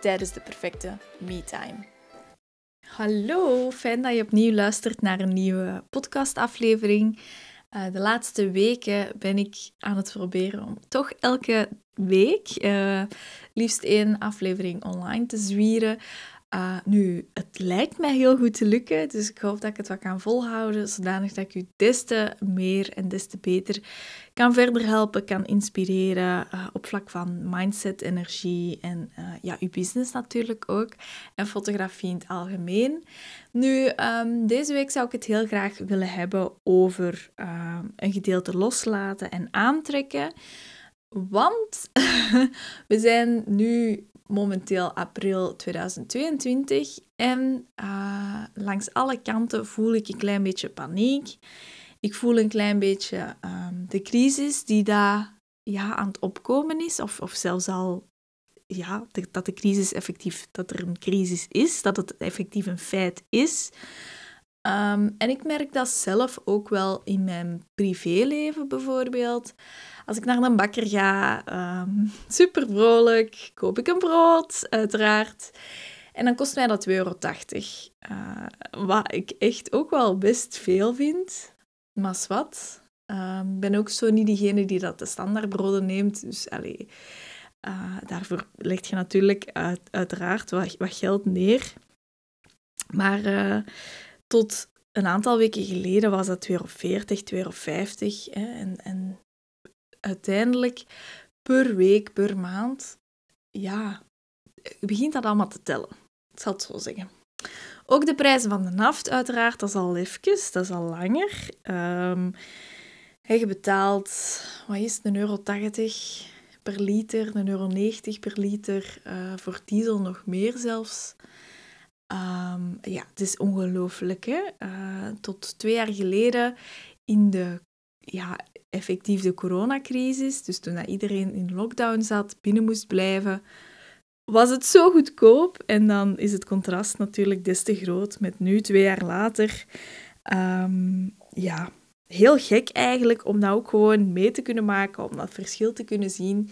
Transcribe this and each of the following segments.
tijdens de perfecte me-time. Hallo, fijn dat je opnieuw luistert naar een nieuwe podcastaflevering. Uh, de laatste weken ben ik aan het proberen om toch elke week uh, liefst één aflevering online te zwieren. Uh, nu, het lijkt mij heel goed te lukken, dus ik hoop dat ik het wat kan volhouden, zodanig dat ik u des te meer en des te beter kan verder helpen, kan inspireren uh, op vlak van mindset, energie en uh, ja, uw business natuurlijk ook. En fotografie in het algemeen. Nu, um, deze week zou ik het heel graag willen hebben over een gedeelte loslaten en aantrekken. Want we zijn nu momenteel april 2022 en uh, langs alle kanten voel ik een klein beetje paniek. Ik voel een klein beetje um, de crisis die daar ja, aan het opkomen is, of, of zelfs al ja, dat de crisis effectief, dat er een crisis is, dat het effectief een feit is. Um, en ik merk dat zelf ook wel in mijn privéleven bijvoorbeeld. Als ik naar een bakker ga, um, super vrolijk, koop ik een brood, uiteraard. En dan kost mij dat 2,80 euro. Uh, wat ik echt ook wel best veel vind. Maar wat. Ik uh, ben ook zo niet diegene die dat de standaardbroden neemt. Dus allee, uh, daarvoor legt je natuurlijk uit, uiteraard wat, wat geld neer. Maar uh, tot een aantal weken geleden was dat 2,40 euro, 2,50 euro. En, en uiteindelijk per week, per maand, ja, begint dat allemaal te tellen. Ik zal het zo zeggen. Ook de prijzen van de naft, uiteraard, dat is al even, dat is al langer. Um, je betaalt, wat is het, een euro 80 per liter, een euro 90 per liter, uh, voor diesel nog meer zelfs. Um, ja, het is ongelooflijk. Uh, tot twee jaar geleden in de ja, effectief de coronacrisis, dus toen dat iedereen in lockdown zat, binnen moest blijven, was het zo goedkoop. En dan is het contrast natuurlijk des te groot met nu, twee jaar later. Um, ja, heel gek eigenlijk om dat ook gewoon mee te kunnen maken, om dat verschil te kunnen zien.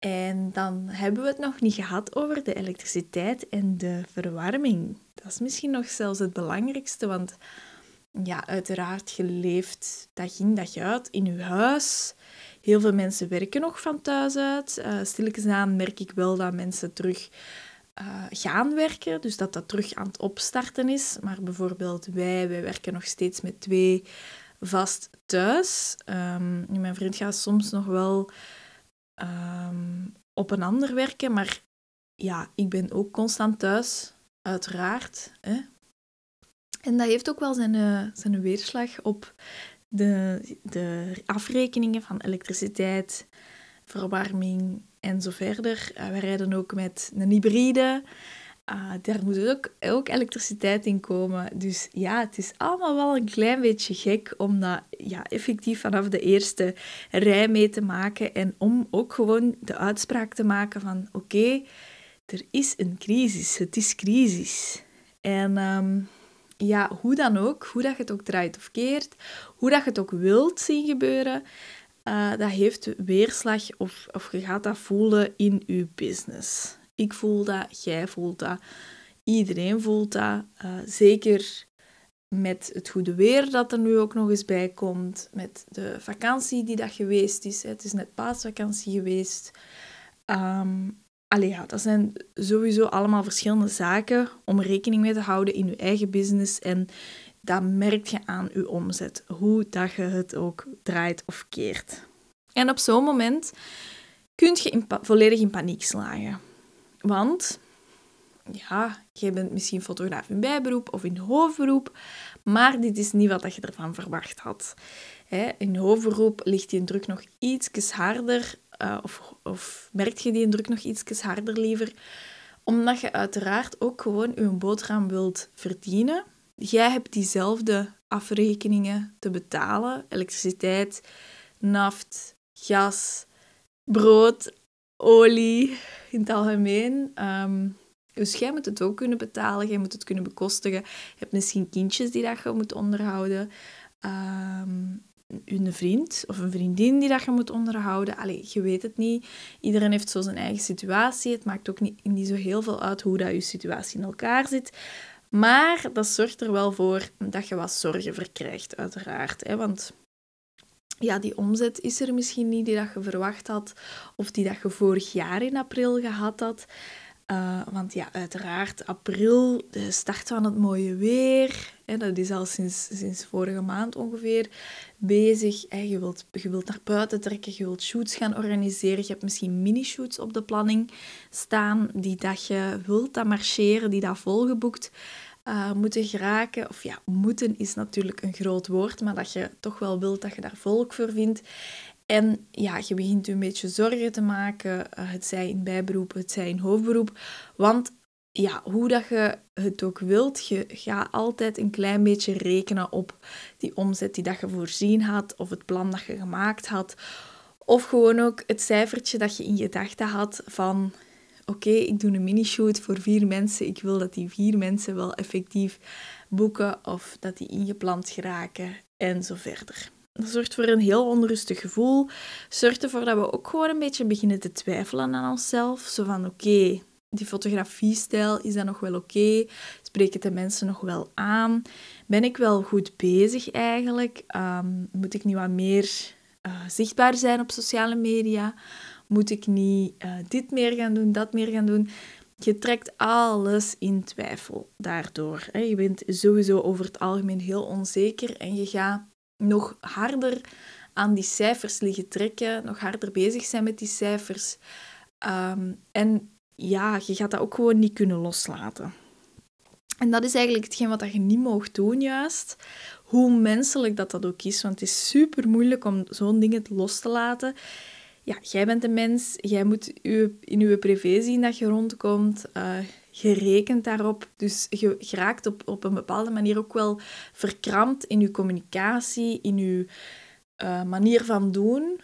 En dan hebben we het nog niet gehad over de elektriciteit en de verwarming. Dat is misschien nog zelfs het belangrijkste, want ja, uiteraard, je leeft dag in dag uit in je huis. Heel veel mensen werken nog van thuis uit. Uh, merk ik wel dat mensen terug uh, gaan werken, dus dat dat terug aan het opstarten is. Maar bijvoorbeeld wij, wij werken nog steeds met twee vast thuis. Um, mijn vriend gaat soms nog wel um, op een ander werken, maar ja, ik ben ook constant thuis, uiteraard. Hè. En dat heeft ook wel zijn, uh, zijn weerslag op de, de afrekeningen van elektriciteit, verwarming en zo verder. Uh, we rijden ook met een hybride. Uh, daar moet ook, ook elektriciteit in komen. Dus ja, het is allemaal wel een klein beetje gek om dat ja, effectief vanaf de eerste rij mee te maken. En om ook gewoon de uitspraak te maken van oké, er is een crisis. Het is crisis. En um, ja, hoe dan ook, hoe dat je het ook draait of keert, hoe dat je het ook wilt zien gebeuren, uh, dat heeft weerslag of, of je gaat dat voelen in je business. Ik voel dat, jij voelt dat, iedereen voelt dat. Uh, zeker met het goede weer dat er nu ook nog eens bij komt, met de vakantie die dat geweest is. Het is net paasvakantie geweest. Um, Allee, ja, dat zijn sowieso allemaal verschillende zaken om rekening mee te houden in je eigen business. En dat merk je aan je omzet, hoe dat je het ook draait of keert. En op zo'n moment kun je in volledig in paniek slagen. Want, ja, je bent misschien fotograaf in bijberoep of in hoofdberoep, maar dit is niet wat je ervan verwacht had. In hoofdberoep ligt die druk nog iets harder uh, of, of merk je die druk nog iets harder liever, Omdat je uiteraard ook gewoon je boterham wilt verdienen. Jij hebt diezelfde afrekeningen te betalen. Elektriciteit, naft, gas, brood, olie in het algemeen. Ehm, dus jij moet het ook kunnen betalen, jij moet het kunnen bekostigen. Je hebt misschien kindjes die dat je moet onderhouden. Um, een vriend of een vriendin die dat je moet onderhouden. Allee, je weet het niet. Iedereen heeft zo zijn eigen situatie. Het maakt ook niet, niet zo heel veel uit hoe dat je situatie in elkaar zit. Maar dat zorgt er wel voor dat je wat zorgen verkrijgt, uiteraard. Hè? Want ja, die omzet is er misschien niet die dat je verwacht had, of die dat je vorig jaar in april gehad had. Uh, want ja, uiteraard, april, de start van het mooie weer. Hè, dat is al sinds, sinds vorige maand ongeveer bezig. Hè, je, wilt, je wilt naar buiten trekken, je wilt shoots gaan organiseren. Je hebt misschien mini-shoots op de planning staan die dat je wilt dat marcheren, die dat volgeboekt uh, moeten geraken. Of ja, moeten is natuurlijk een groot woord, maar dat je toch wel wilt dat je daar volk voor vindt. En ja, je begint een beetje zorgen te maken, eh, het zij in bijberoep, het zij in hoofdberoep. Want ja, hoe dat je het ook wilt, je gaat altijd een klein beetje rekenen op die omzet die dat je voorzien had, of het plan dat je gemaakt had. Of gewoon ook het cijfertje dat je in gedachten had van oké, ik doe een mini-shoot voor vier mensen. Ik wil dat die vier mensen wel effectief boeken of dat die ingepland geraken en zo verder. Dat zorgt voor een heel onrustig gevoel. Zorgt ervoor dat we ook gewoon een beetje beginnen te twijfelen aan onszelf. Zo van, oké, die fotografiestijl, is dat nog wel oké? Spreken de mensen nog wel aan? Ben ik wel goed bezig eigenlijk? Um, moet ik nu wat meer uh, zichtbaar zijn op sociale media? Moet ik niet uh, dit meer gaan doen, dat meer gaan doen? Je trekt alles in twijfel daardoor. Hè? Je bent sowieso over het algemeen heel onzeker en je gaat nog harder aan die cijfers liggen trekken, nog harder bezig zijn met die cijfers. Um, en ja, je gaat dat ook gewoon niet kunnen loslaten. En dat is eigenlijk hetgeen wat je niet mag doen, juist. Hoe menselijk dat dat ook is. Want het is super moeilijk om zo'n dingen los te laten. Ja, jij bent een mens. Jij moet in je privé zien dat je rondkomt. Uh, je rekent daarop. Dus je, raakt op, op een bepaalde manier ook wel verkrampt in je communicatie, in je uh, manier van doen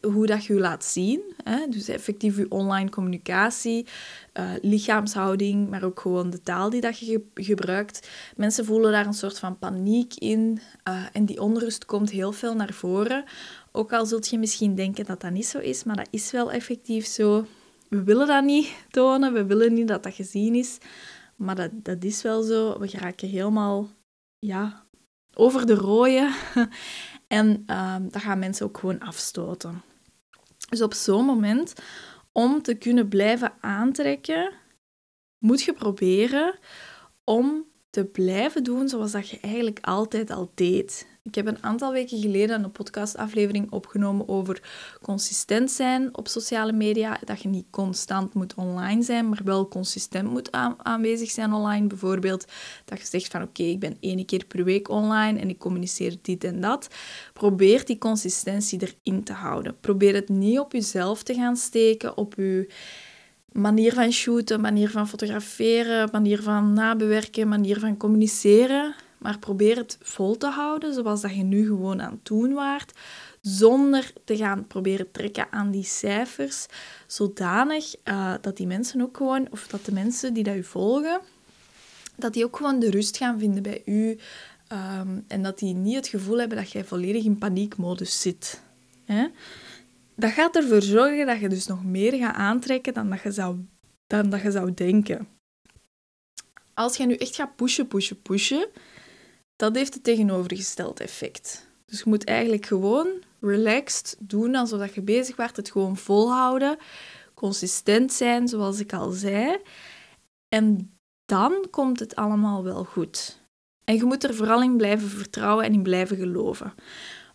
hoe dat je je laat zien. Hè? Dus effectief je online communicatie, lichaamshouding, maar ook gewoon de taal die dat je gebruikt. Mensen voelen daar een soort van paniek in en die onrust komt heel veel naar voren. Ook al zult je misschien denken dat dat niet zo is, maar dat is wel effectief zo. We willen dat niet tonen, we willen niet dat dat gezien is, maar dat, dat is wel zo. We geraken helemaal ja, over de rode. En um, dat gaan mensen ook gewoon afstoten. Dus op zo'n moment, om te kunnen blijven aantrekken, moet je proberen om te blijven doen zoals dat je eigenlijk altijd al deed. Ik heb een aantal weken geleden een podcastaflevering opgenomen over consistent zijn op sociale media. Dat je niet constant moet online zijn, maar wel consistent moet aanwezig zijn online. Bijvoorbeeld dat je zegt van oké, ik ben één keer per week online en ik communiceer dit en dat. Probeer die consistentie erin te houden. Probeer het niet op jezelf te gaan steken, op je manier van shooten, manier van fotograferen, manier van nabewerken, manier van communiceren. Maar probeer het vol te houden, zoals dat je nu gewoon aan het doen waart, zonder te gaan proberen trekken aan die cijfers, zodanig uh, dat die mensen ook gewoon, of dat de mensen die dat u volgen, dat die ook gewoon de rust gaan vinden bij u um, en dat die niet het gevoel hebben dat jij volledig in paniekmodus zit. Hè? Dat gaat ervoor zorgen dat je dus nog meer gaat aantrekken dan dat je zou, dan dat je zou denken. Als je nu echt gaat pushen, pushen, pushen, dat heeft het tegenovergestelde effect. Dus je moet eigenlijk gewoon relaxed doen alsof je bezig bent, het gewoon volhouden, consistent zijn, zoals ik al zei. En dan komt het allemaal wel goed. En je moet er vooral in blijven vertrouwen en in blijven geloven.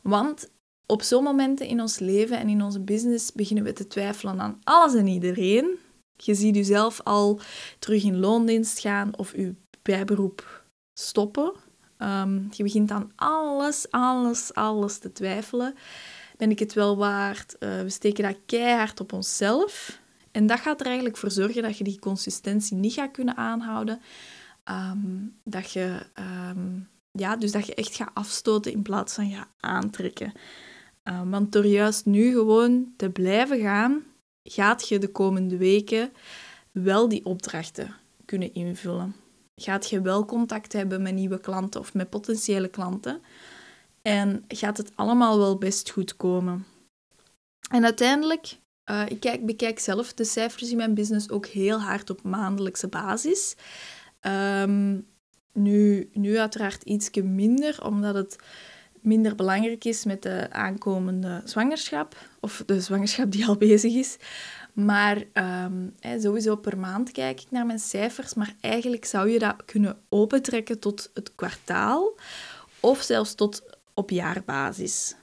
Want op zo'n momenten in ons leven en in onze business beginnen we te twijfelen aan alles en iedereen. Je ziet jezelf al terug in loondienst gaan of je bijberoep stoppen. Ehm, je begint aan alles, alles, alles te twijfelen. Ben ik het wel waard? Uh, we steken dat keihard op onszelf. En dat gaat er eigenlijk voor zorgen dat je die consistentie niet gaat kunnen aanhouden. Ehm, dat je, ehm, ja, dus dat je echt gaat afstoten in plaats van gaat aantrekken. Ehm, want door juist nu gewoon te blijven gaan, gaat je de komende weken wel die opdrachten kunnen invullen. Gaat je wel contact hebben met nieuwe klanten of met potentiële klanten. En gaat het allemaal wel best goed komen. En uiteindelijk, uh, ik kijk, bekijk zelf de cijfers in mijn business ook heel hard op maandelijkse basis. Ehm, nu, nu uiteraard iets minder, omdat het minder belangrijk is met de aankomende zwangerschap, of de zwangerschap die al bezig is. Maar um, sowieso per maand kijk ik naar mijn cijfers, maar eigenlijk zou je dat kunnen opentrekken tot het kwartaal of zelfs tot op jaarbasis.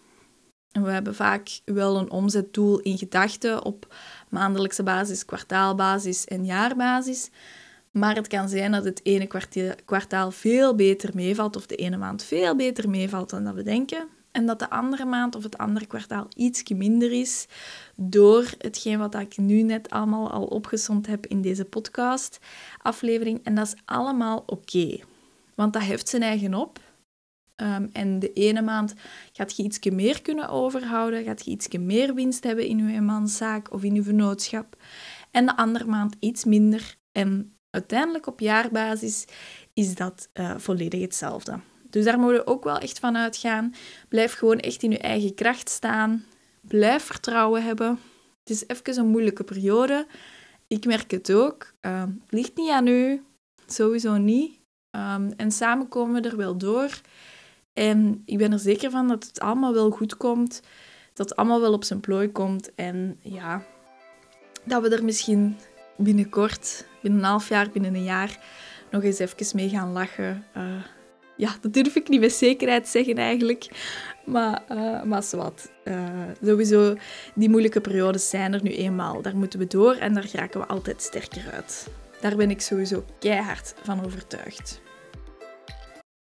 We hebben vaak wel een omzetdoel in gedachten op maandelijkse basis, kwartaalbasis en jaarbasis. Maar het kan zijn dat het ene kwartaal veel beter meevalt of de ene maand veel beter meevalt dan dat we denken. En dat de andere maand of het andere kwartaal iets minder is door hetgeen wat ik nu net allemaal al opgezond heb in deze podcast-aflevering. En dat is allemaal oké. Want dat heeft zijn eigen op. Ehm, en de ene maand gaat je iets meer kunnen overhouden, gaat je iets meer winst hebben in je eenmanszaak of in je vennootschap. En de andere maand iets minder. En uiteindelijk op jaarbasis is dat uh, volledig hetzelfde. Dus daar moet je ook wel echt van uitgaan. Blijf gewoon echt in je eigen kracht staan. Blijf vertrouwen hebben. Het is even een moeilijke periode. Ik merk het ook. Uh, het ligt niet aan u. Sowieso niet. Um, en samen komen we er wel door. En ik ben er zeker van dat het allemaal wel goed komt. Dat het allemaal wel op zijn plooi komt. En ja, dat we er misschien binnenkort, binnen een half jaar, binnen een jaar, nog eens even mee gaan lachen. Uh, ja, dat durf ik niet met zekerheid zeggen eigenlijk. Maar, uh, maar wat. Uh, sowieso, die moeilijke periodes zijn er nu eenmaal. Daar moeten we door en daar geraken we altijd sterker uit. Daar ben ik sowieso keihard van overtuigd.